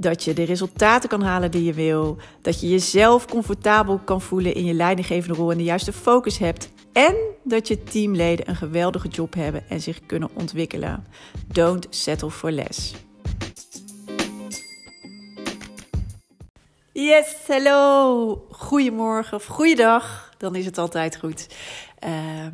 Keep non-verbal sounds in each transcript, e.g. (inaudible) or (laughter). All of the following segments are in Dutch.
Dat je de resultaten kan halen die je wil. Dat je jezelf comfortabel kan voelen in je leidinggevende rol en de juiste focus hebt. En dat je teamleden een geweldige job hebben en zich kunnen ontwikkelen. Don't settle for less. Yes, hello. Goedemorgen of goeiedag. Dan is het altijd goed.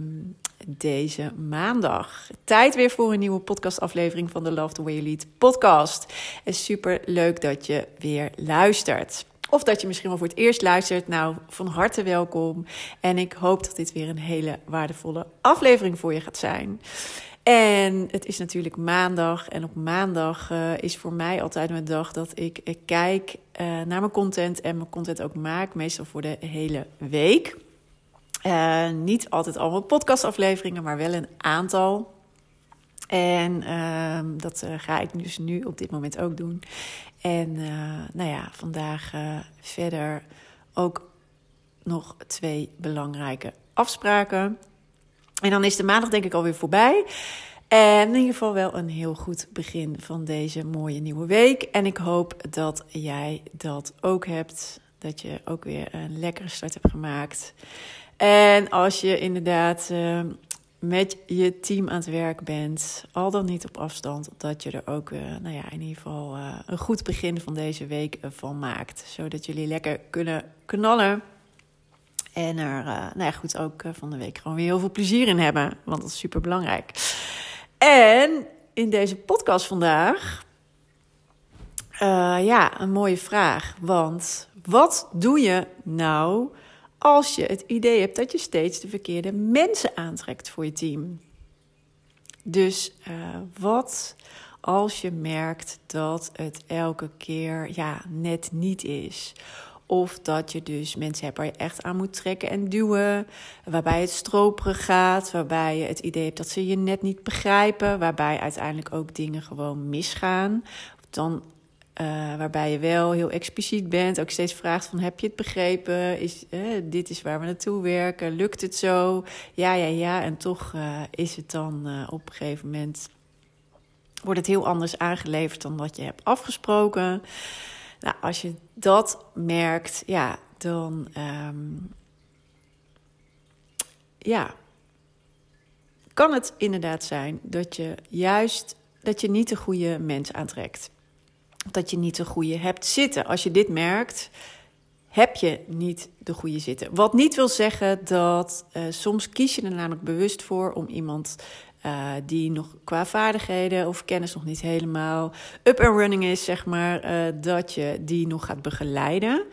Um, deze maandag. Tijd weer voor een nieuwe podcastaflevering van de Love the Way You Lead podcast. En super leuk dat je weer luistert. Of dat je misschien wel voor het eerst luistert. Nou, van harte welkom. En ik hoop dat dit weer een hele waardevolle aflevering voor je gaat zijn. En het is natuurlijk maandag. En op maandag uh, is voor mij altijd een dag dat ik, ik kijk uh, naar mijn content en mijn content ook maak. Meestal voor de hele week. Uh, niet altijd allemaal podcastafleveringen, maar wel een aantal. En uh, dat uh, ga ik dus nu op dit moment ook doen. En nou ja, vandaag verder ook nog twee belangrijke afspraken. En dan is de maandag denk ik alweer voorbij. En in ieder geval wel een heel goed begin van deze mooie nieuwe week. En ik hoop dat jij dat ook hebt. Dat je ook weer een lekkere start hebt gemaakt. En als je inderdaad uh, met je team aan het werk bent, al dan niet op afstand, dat je er ook, uh, nou ja, in ieder geval uh, een goed begin van deze week van maakt. Zodat jullie lekker kunnen knallen. En er, nou ja, goed, ook van de week gewoon weer heel veel plezier in hebben. Want dat is super belangrijk. En in deze podcast vandaag, ja, een mooie vraag. Want wat doe je nou als je het idee hebt dat je steeds de verkeerde mensen aantrekt voor je team. Dus uh, wat als je merkt dat het elke keer ja, net niet is? Of dat je dus mensen hebt waar je echt aan moet trekken en duwen. Waarbij het stroperig gaat. Waarbij je het idee hebt dat ze je net niet begrijpen. Waarbij uiteindelijk ook dingen gewoon misgaan. Dan uh, waarbij je wel heel expliciet bent, ook steeds vraagt van heb je het begrepen? Is, dit is waar we naartoe werken, lukt het zo? Ja, ja, ja. En toch uh, is het dan op een gegeven moment, wordt het heel anders aangeleverd dan wat je hebt afgesproken. Nou, als je dat merkt, ja, dan um, ja, kan het inderdaad zijn dat je juist dat je niet de goede mens aantrekt dat je niet de goede hebt zitten. Als je dit merkt, heb je niet de goede zitten. Wat niet wil zeggen dat uh, soms kies je er namelijk bewust voor om iemand uh, die nog qua vaardigheden of kennis nog niet helemaal up and running is, zeg maar, uh, dat je die nog gaat begeleiden.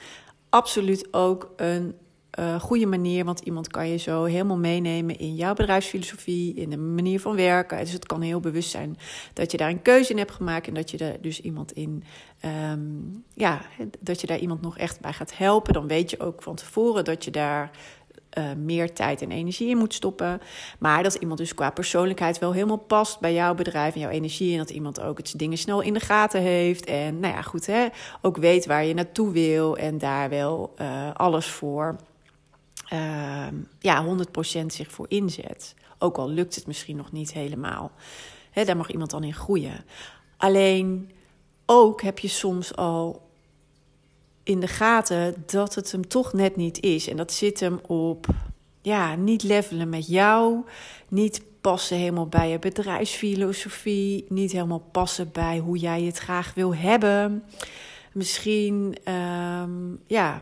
Absoluut ook een uh, goede manier. Want iemand kan je zo helemaal meenemen in jouw bedrijfsfilosofie, in de manier van werken. Dus het kan heel bewust zijn dat je daar een keuze in hebt gemaakt en dat je er dus iemand in, um, ja, dat je daar iemand nog echt bij gaat helpen. Dan weet je ook van tevoren dat je daar uh, meer tijd en energie in moet stoppen. Maar dat iemand dus qua persoonlijkheid wel helemaal past bij jouw bedrijf en jouw energie. En dat iemand ook het dingen snel in de gaten heeft. En nou ja, goed, hè, ook weet waar je naartoe wil en daar wel uh, alles voor uh, ja, 100% zich voor inzet. Ook al lukt het misschien nog niet helemaal. He, daar mag iemand dan in groeien. Alleen ook heb je soms al in de gaten dat het hem toch net niet is. En dat zit hem op ja, niet levelen met jou, niet passen helemaal bij je bedrijfsfilosofie, niet helemaal passen bij hoe jij het graag wil hebben. Misschien, um, ja,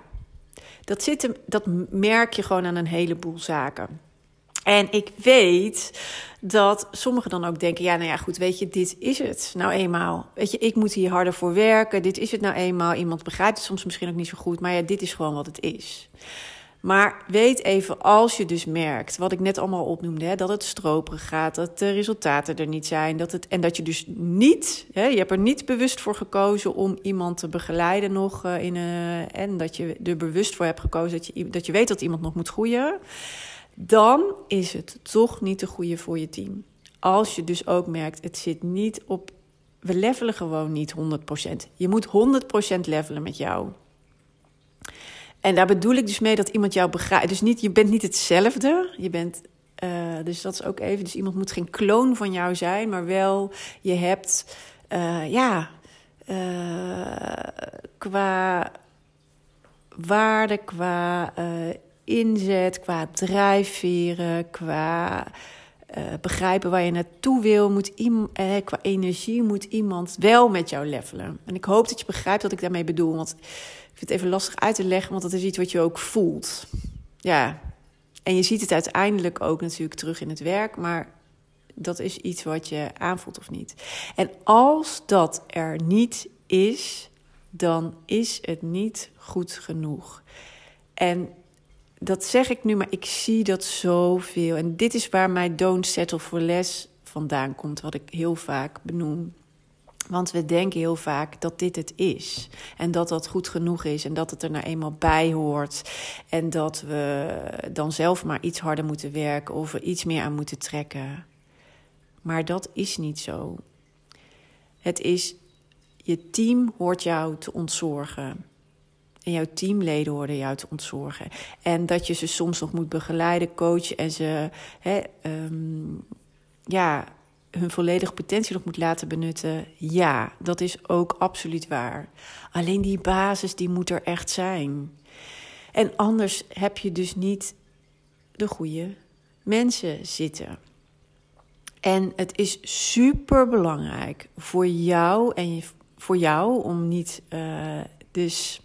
dat, zit dat merk je gewoon aan een heleboel zaken. En ik weet dat sommigen dan ook denken: ja, nou ja, goed, weet je, dit is het nou eenmaal. Weet je, ik moet hier harder voor werken. Dit is het nou eenmaal. Iemand begrijpt het soms misschien ook niet zo goed, maar ja, dit is gewoon wat het is. Maar weet even, als je dus merkt, wat ik net allemaal opnoemde, hè, dat het stroperig gaat, dat de resultaten er niet zijn, dat het, en dat je dus niet, hè, je hebt er niet bewust voor gekozen om iemand te begeleiden nog uh, in een, en dat je er bewust voor hebt gekozen dat je, dat je weet dat iemand nog moet groeien, dan is het toch niet de goede voor je team. Als je dus ook merkt, het zit niet op, we levelen gewoon niet 100%. Je moet 100% levelen met jou. En daar bedoel ik dus mee dat iemand jou begrijpt. Dus niet, je bent niet hetzelfde. Je bent, uh, dus dat is ook even. Dus iemand moet geen kloon van jou zijn, maar wel je hebt, uh, ja, uh, qua waarde, qua inzet, qua drijfveren, qua begrijpen waar je naartoe wil, moet qua energie moet iemand wel met jou levelen. En ik hoop dat je begrijpt wat ik daarmee bedoel. Want het even lastig uit te leggen, want dat is iets wat je ook voelt. Ja, en je ziet het uiteindelijk ook natuurlijk terug in het werk, maar dat is iets wat je aanvoelt of niet. En als dat er niet is, dan is het niet goed genoeg. En dat zeg ik nu, maar ik zie dat zoveel. En dit is waar mijn don't settle for less vandaan komt, wat ik heel vaak benoem. Want we denken heel vaak dat dit het is. En dat dat goed genoeg is. En dat het er nou eenmaal bij hoort. En dat we dan zelf maar iets harder moeten werken. Of er iets meer aan moeten trekken. Maar dat is niet zo. Het is, je team hoort jou te ontzorgen. En jouw teamleden horen jou te ontzorgen. En dat je ze soms nog moet begeleiden, coachen en ze hè, um, ja, hun volledige potentie nog moet laten benutten. Ja, dat is ook absoluut waar. Alleen die basis die moet er echt zijn. En anders heb je dus niet de goede mensen zitten. En het is super belangrijk voor jou en voor jou om niet uh, dus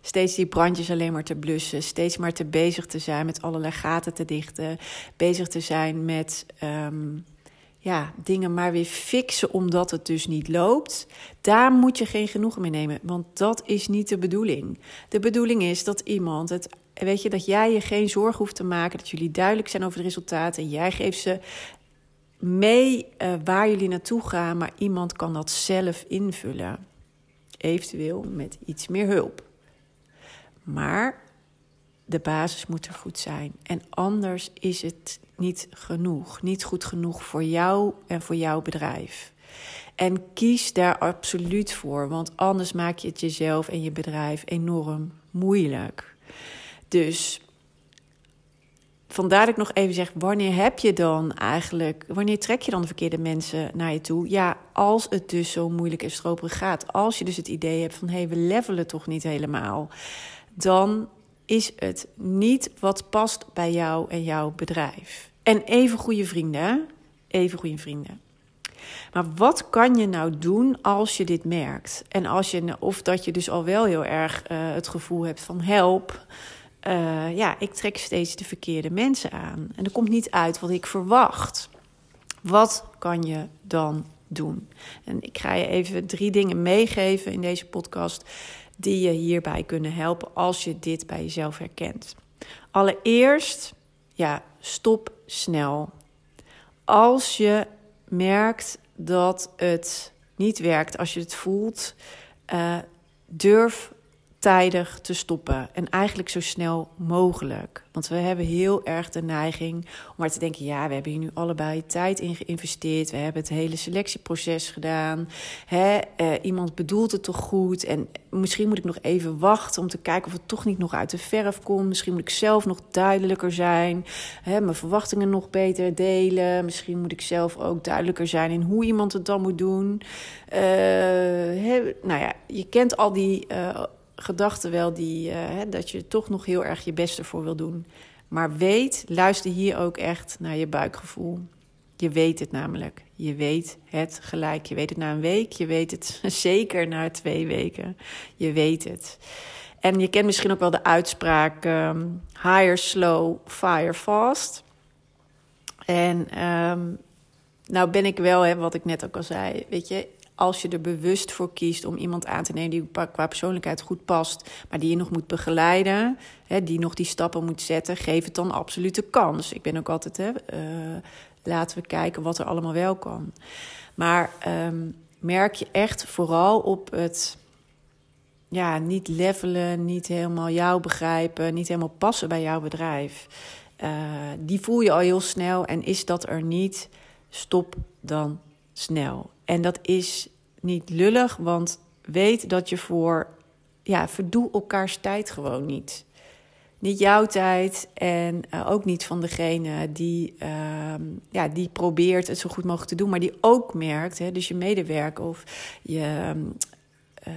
steeds die brandjes alleen maar te blussen, steeds maar te bezig te zijn met allerlei gaten te dichten, bezig te zijn met um, ja, dingen maar weer fixen omdat het dus niet loopt. Daar moet je geen genoegen mee nemen, want dat is niet de bedoeling. De bedoeling is dat iemand het, weet je, dat jij je geen zorgen hoeft te maken, dat jullie duidelijk zijn over de resultaten. Jij geeft ze mee uh, waar jullie naartoe gaan, maar iemand kan dat zelf invullen. Eventueel met iets meer hulp. Maar de basis moet er goed zijn. En anders is het niet genoeg. Niet goed genoeg voor jou en voor jouw bedrijf. En kies daar absoluut voor, want anders maak je het jezelf en je bedrijf enorm moeilijk. Dus vandaar dat ik nog even zeg: wanneer heb je dan eigenlijk, wanneer trek je dan de verkeerde mensen naar je toe? Ja, als het dus zo moeilijk en stroperig gaat. Als je dus het idee hebt van hé, hey, we levelen toch niet helemaal. Dan is het niet wat past bij jou en jouw bedrijf. En even goede vrienden, even goede vrienden. Maar wat kan je nou doen als je dit merkt? En als je, of dat je dus al wel heel erg uh, het gevoel hebt van help. Uh, ja, ik trek steeds de verkeerde mensen aan. En er komt niet uit wat ik verwacht. Wat kan je dan doen? En ik ga je even drie dingen meegeven in deze podcast die je hierbij kunnen helpen als je dit bij jezelf herkent. Allereerst, ja, stop snel. Als je merkt dat het niet werkt, als je het voelt, uh, durf tijdig te stoppen. En eigenlijk zo snel mogelijk. Want we hebben heel erg de neiging om maar te denken: ja, we hebben hier nu allebei tijd in geïnvesteerd. We hebben het hele selectieproces gedaan. Hè, uh, iemand bedoelt het toch goed. En misschien moet ik nog even wachten om te kijken of het toch niet nog uit de verf komt. Misschien moet ik zelf nog duidelijker zijn. Hè, mijn verwachtingen nog beter delen. Misschien moet ik zelf ook duidelijker zijn in hoe iemand het dan moet doen. Uh, hè, nou ja, je kent al die. Uh, gedachten wel die, hè, dat je toch nog heel erg je beste voor wil doen. Maar weet, luister hier ook echt naar je buikgevoel. Je weet het namelijk. Je weet het gelijk. Je weet het na een week. Je weet het (laughs) zeker na twee weken. Je weet het. En je kent misschien ook wel de uitspraak: um, hire slow, fire fast. En um, nou ben ik wel, hè, wat ik net ook al zei, weet je, als je er bewust voor kiest om iemand aan te nemen die qua persoonlijkheid goed past, maar die je nog moet begeleiden, hè, die nog die stappen moet zetten, geef het dan absoluut de kans. Ik ben ook altijd, hè, uh, laten we kijken wat er allemaal wel kan. Maar um, merk je echt vooral op het ja, niet levelen, niet helemaal jou begrijpen, niet helemaal passen bij jouw bedrijf. Uh, die voel je al heel snel en is dat er niet, stop dan snel. En dat is niet lullig, want weet dat je voor, ja, verdoe elkaars tijd gewoon niet. Niet jouw tijd en uh, ook niet van degene die, uh, ja, die probeert het zo goed mogelijk te doen, maar die ook merkt, hè, dus je medewerker of je uh,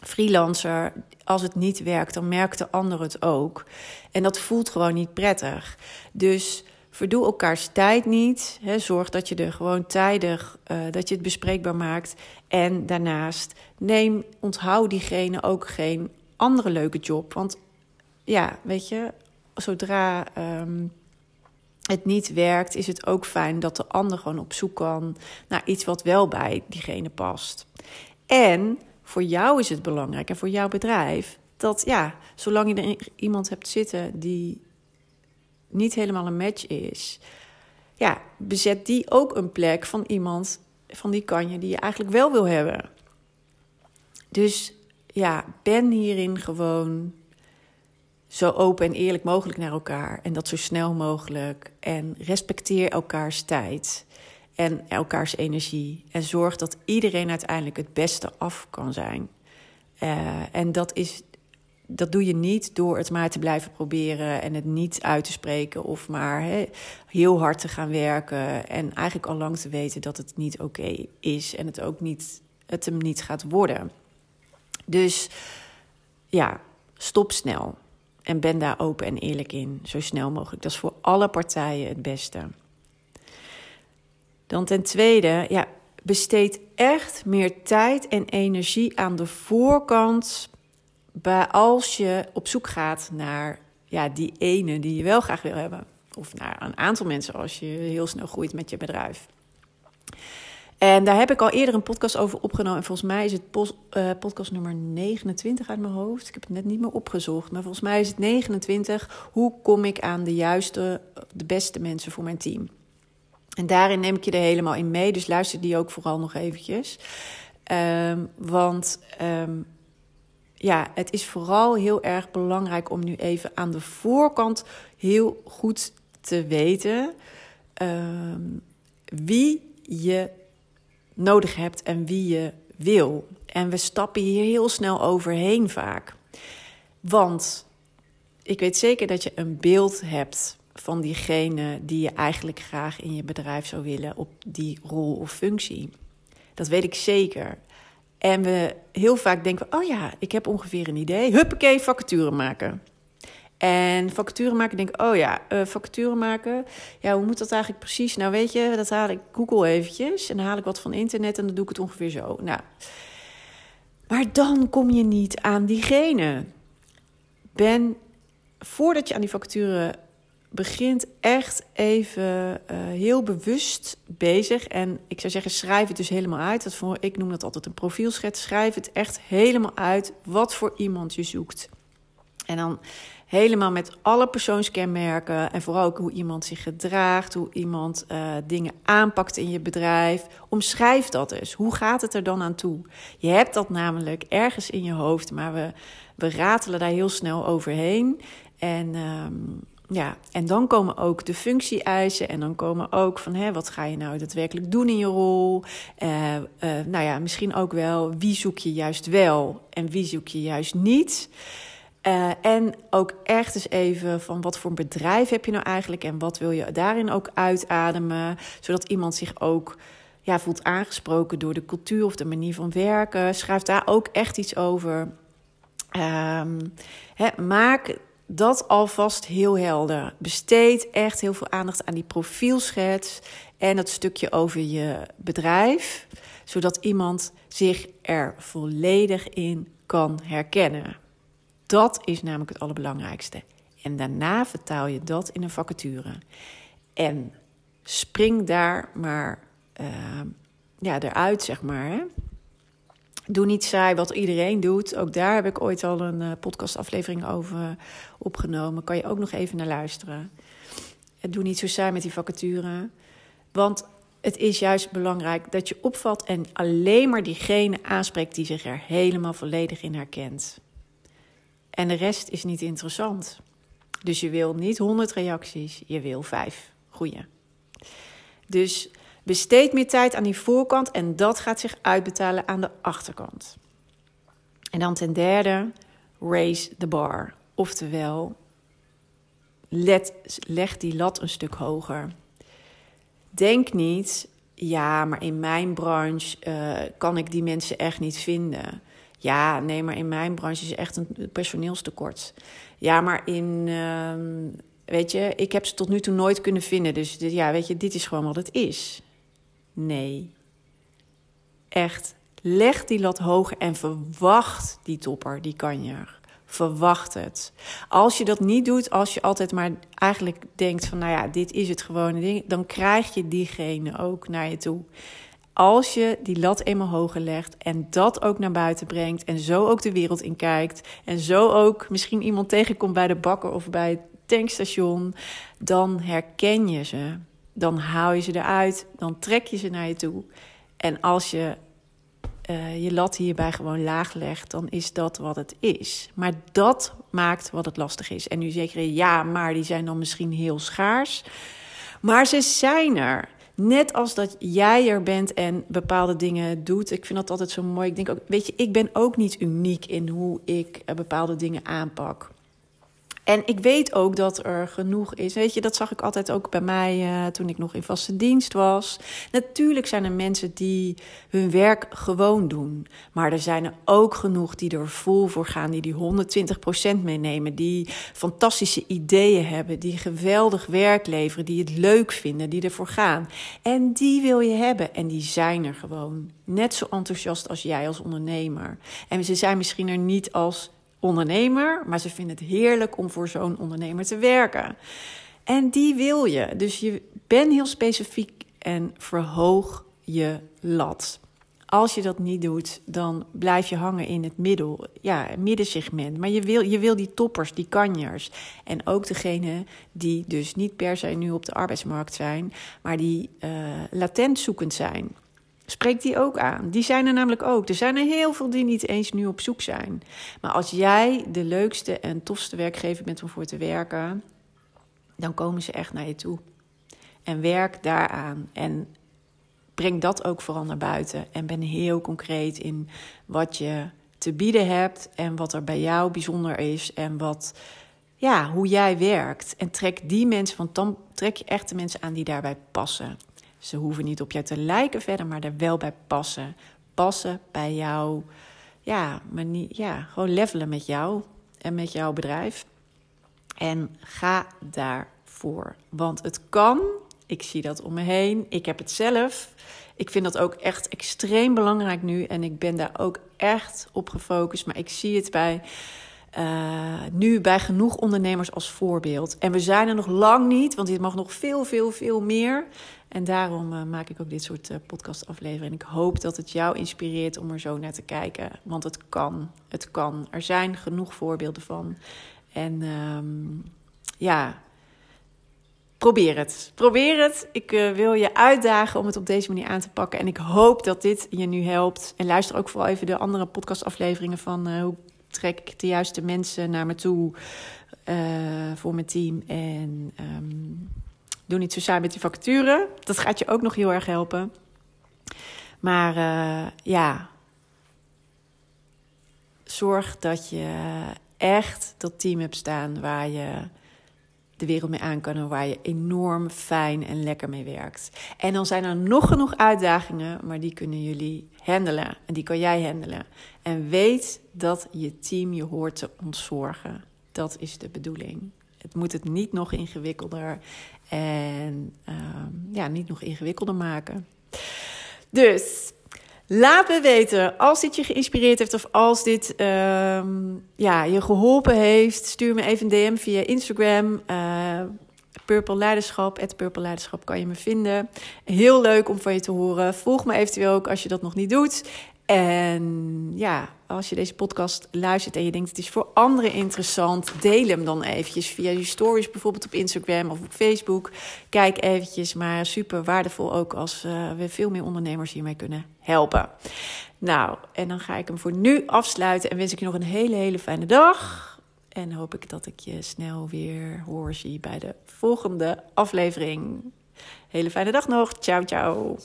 freelancer, als het niet werkt, dan merkt de ander het ook. En dat voelt gewoon niet prettig. Dus verdoe elkaars tijd niet. Hè, zorg dat je er gewoon tijdig, uh, dat je het bespreekbaar maakt. En daarnaast neem, onthoud diegene ook geen andere leuke job. Want ja, weet je, zodra um, het niet werkt, is het ook fijn dat de ander gewoon op zoek kan naar iets wat wel bij diegene past. En voor jou is het belangrijk en voor jouw bedrijf dat ja, zolang je er iemand hebt zitten die niet helemaal een match is, ja, bezet die ook een plek van iemand van die kanje die je eigenlijk wel wil hebben. Dus ja, ben hierin gewoon zo open en eerlijk mogelijk naar elkaar en dat zo snel mogelijk en respecteer elkaars tijd en elkaars energie en zorg dat iedereen uiteindelijk het beste af kan zijn. Uh, en dat is dat doe je niet door het maar te blijven proberen en het niet uit te spreken of maar he, heel hard te gaan werken en eigenlijk al lang te weten dat het niet oké is en het ook niet, het hem niet gaat worden. Dus ja, stop snel en ben daar open en eerlijk in, zo snel mogelijk. Dat is voor alle partijen het beste. Dan ten tweede, ja, besteed echt meer tijd en energie aan de voorkant als je op zoek gaat naar ja, die ene die je wel graag wil hebben. Of naar een aantal mensen als je heel snel groeit met je bedrijf. En daar heb ik al eerder een podcast over opgenomen. En volgens mij is het uh, podcast nummer 29 uit mijn hoofd. Ik heb het net niet meer opgezocht. Maar volgens mij is het 29. Hoe kom ik aan de juiste, de beste mensen voor mijn team? En daarin neem ik je er helemaal in mee. Dus luister die ook vooral nog eventjes. Um, want um, ja, het is vooral heel erg belangrijk om nu even aan de voorkant heel goed te weten uh, wie je nodig hebt en wie je wil. En we stappen hier heel snel overheen vaak. Want ik weet zeker dat je een beeld hebt van diegene die je eigenlijk graag in je bedrijf zou willen op die rol of functie. Dat weet ik zeker. En we heel vaak denken, oh ja, ik heb ongeveer een idee. Huppakee, vacature maken. En vacature maken, denk ik, oh ja, uh, vacature maken. Ja, hoe moet dat eigenlijk precies? Nou weet je, dat haal ik Google eventjes. En dan haal ik wat van internet en dan doe ik het ongeveer zo. Nou, maar dan kom je niet aan diegene. Ben, voordat je aan die vacature begint echt even uh, heel bewust bezig. En ik zou zeggen, schrijf het dus helemaal uit. Dat voor, ik noem dat altijd een profielschets. Schrijf het echt helemaal uit wat voor iemand je zoekt. En dan helemaal met alle persoonskenmerken. En vooral ook hoe iemand zich gedraagt, hoe iemand uh, dingen aanpakt in je bedrijf. Omschrijf dat dus. Hoe gaat het er dan aan toe? Je hebt dat namelijk ergens in je hoofd, maar we, we ratelen daar heel snel overheen. En um, ja, en dan komen ook de functie-eisen en dan komen ook van hè, wat ga je nou daadwerkelijk doen in je rol. Uh, uh, nou ja, misschien ook wel wie zoek je juist wel en wie zoek je juist niet. Uh, en ook echt eens even van wat voor bedrijf heb je nou eigenlijk en wat wil je daarin ook uitademen, zodat iemand zich ook ja, voelt aangesproken door de cultuur of de manier van werken. Schrijf daar ook echt iets over. Hè, maak dat alvast heel helder. Besteed echt heel veel aandacht aan die profielschets en het stukje over je bedrijf, zodat iemand zich er volledig in kan herkennen. Dat is namelijk het allerbelangrijkste. En daarna vertaal je dat in een vacature. En spring daar maar uh, ja, eruit, zeg maar. Hè? Doe niet saai wat iedereen doet. Ook daar heb ik ooit al een uh, podcastaflevering over opgenomen. Kan je ook nog even naar luisteren. Doe niet zo saai met die vacature. Want het is juist belangrijk dat je opvalt en alleen maar diegene aanspreekt die zich er helemaal volledig in herkent. En de rest is niet interessant. Dus je wil niet 100 reacties, je wil 5 goede. Dus besteed meer tijd aan die voorkant en dat gaat zich uitbetalen aan de achterkant. En dan ten derde, raise the bar. Oftewel, leg die lat een stuk hoger. Denk niet, ja, maar in mijn branche uh, kan ik die mensen echt niet vinden. Ja, nee, maar in mijn branche is echt een personeelstekort. Ja, maar in, uh, weet je, ik heb ze tot nu toe nooit kunnen vinden. Dus ja, weet je, dit is gewoon wat het is. Nee. Echt, leg die lat hoger en verwacht die topper, die kanjer. Verwacht het. Als je dat niet doet, als je altijd maar eigenlijk denkt van, nou ja, dit is het gewone ding, dan krijg je diegene ook naar je toe. Als je die lat eenmaal hoger legt en dat ook naar buiten brengt en zo ook de wereld in kijkt en zo ook misschien iemand tegenkomt bij de bakker of bij het tankstation, dan herken je ze. Dan haal je ze eruit, dan trek je ze naar je toe. En als je uh, je lat hierbij gewoon laag legt, dan is dat wat het is. Maar dat maakt wat het lastig is. En nu zeker, ja, maar die zijn dan misschien heel schaars. Maar ze zijn er. Net als dat jij er bent en bepaalde dingen doet. Ik vind dat altijd zo mooi. Ik denk ook, weet je, ik ben ook niet uniek in hoe ik eh, bepaalde dingen aanpak. En ik weet ook dat er genoeg is. Weet je, dat zag ik altijd ook bij mij uh, toen ik nog in vaste dienst was. Natuurlijk zijn er mensen die hun werk gewoon doen. Maar er zijn er ook genoeg die er vol voor gaan. Die die 120% meenemen. Die fantastische ideeën hebben. Die geweldig werk leveren. Die het leuk vinden. Die ervoor gaan. En die wil je hebben. En die zijn er gewoon. Net zo enthousiast als jij als ondernemer. En ze zijn misschien er niet als ondernemer, maar ze vinden het heerlijk om voor zo'n ondernemer te werken. En die wil je. Dus je bent heel specifiek en verhoog je lat. Als je dat niet doet, dan blijf je hangen in het middel, ja, middensegment. Maar je wil, je wil die toppers, die kanjers. En ook degene die dus niet per se nu op de arbeidsmarkt zijn, maar die uh, latent zoekend zijn. Spreek die ook aan. Die zijn er namelijk ook. Er zijn er heel veel die niet eens nu op zoek zijn. Maar als jij de leukste en tofste werkgever bent om voor te werken, dan komen ze echt naar je toe. En werk daaraan. En breng dat ook vooral naar buiten. En ben heel concreet in wat je te bieden hebt en wat er bij jou bijzonder is en wat, ja, hoe jij werkt. En trek die mensen, want dan trek je echt de mensen aan die daarbij passen. Ze hoeven niet op jou te lijken verder, maar er wel bij passen. Passen bij jou. Ja, maar niet, ja, gewoon levelen met jou en met jouw bedrijf. En ga daarvoor. Want het kan. Ik zie dat om me heen. Ik heb het zelf. Ik vind dat ook echt extreem belangrijk nu. En ik ben daar ook echt op gefocust. Maar ik zie het bij. Uh, nu bij genoeg ondernemers als voorbeeld. En we zijn er nog lang niet, want dit mag nog veel, veel, veel meer. En daarom uh, maak ik ook dit soort uh, podcastafleveringen. En ik hoop dat het jou inspireert om er zo naar te kijken. Want het kan. Het kan. Er zijn genoeg voorbeelden van. En um, ja, probeer het. Probeer het. Ik wil je uitdagen om het op deze manier aan te pakken. En ik hoop dat dit je nu helpt. En luister ook vooral even de andere podcastafleveringen van hoe trek ik de juiste mensen naar me toe voor mijn team. En um, Doe niet zo saai met die vacature. Dat gaat je ook nog heel erg helpen. Maar uh, ja, zorg dat je echt dat team hebt staan waar je de wereld mee aan kan en waar je enorm fijn en lekker mee werkt. En dan zijn er nog genoeg uitdagingen, maar die kunnen jullie handelen en die kan jij handelen. En weet dat je team je hoort te ontzorgen. Dat is de bedoeling. Het moet het niet nog ingewikkelder en um, ja, niet nog ingewikkelder maken. Dus laat me weten als dit je geïnspireerd heeft of als dit um, ja, je geholpen heeft. Stuur me even een DM via Instagram. Uh, Purple Leiderschap, het Purple Leiderschap kan je me vinden. Heel leuk om van je te horen. Volg me eventueel ook als je dat nog niet doet. En ja, als je deze podcast luistert en je denkt het is voor anderen interessant, deel hem dan eventjes via je stories, bijvoorbeeld op Instagram of op Facebook. Kijk eventjes, maar super waardevol ook als uh, we veel meer ondernemers hiermee kunnen helpen. Nou, en dan ga ik hem voor nu afsluiten en wens ik je nog een hele, hele fijne dag. En hoop ik dat ik je snel weer hoor zie bij de volgende aflevering. Hele fijne dag nog. Ciao, ciao.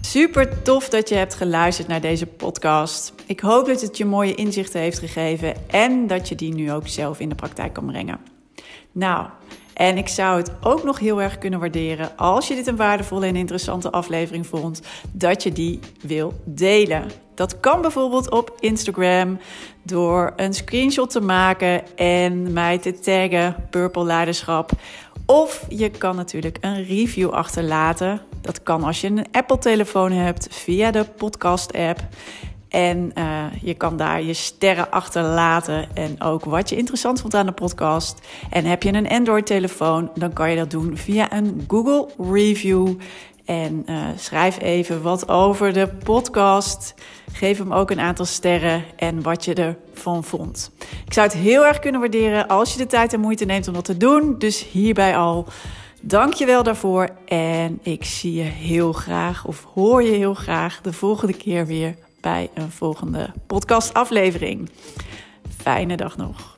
Super tof dat je hebt geluisterd naar deze podcast. Ik hoop dat het je mooie inzichten heeft gegeven en dat je die nu ook zelf in de praktijk kan brengen. Nou, en ik zou het ook nog heel erg kunnen waarderen als je dit een waardevolle en interessante aflevering vond, dat je die wil delen. Dat kan bijvoorbeeld op Instagram door een screenshot te maken en mij te taggen Purple Leiderschap. Of je kan natuurlijk een review achterlaten. Dat kan als je een Apple-telefoon hebt via de podcast-app. En uh, je kan daar je sterren achterlaten en ook wat je interessant vond aan de podcast. En heb je een Android-telefoon, dan kan je dat doen via een Google Review. En uh, schrijf even wat over de podcast. Geef hem ook een aantal sterren en wat je ervan vond. Ik zou het heel erg kunnen waarderen als je de tijd en moeite neemt om dat te doen. Dus hierbij al. Dank je wel daarvoor. En ik zie je heel graag, of hoor je heel graag, de volgende keer weer bij een volgende podcastaflevering. Fijne dag nog.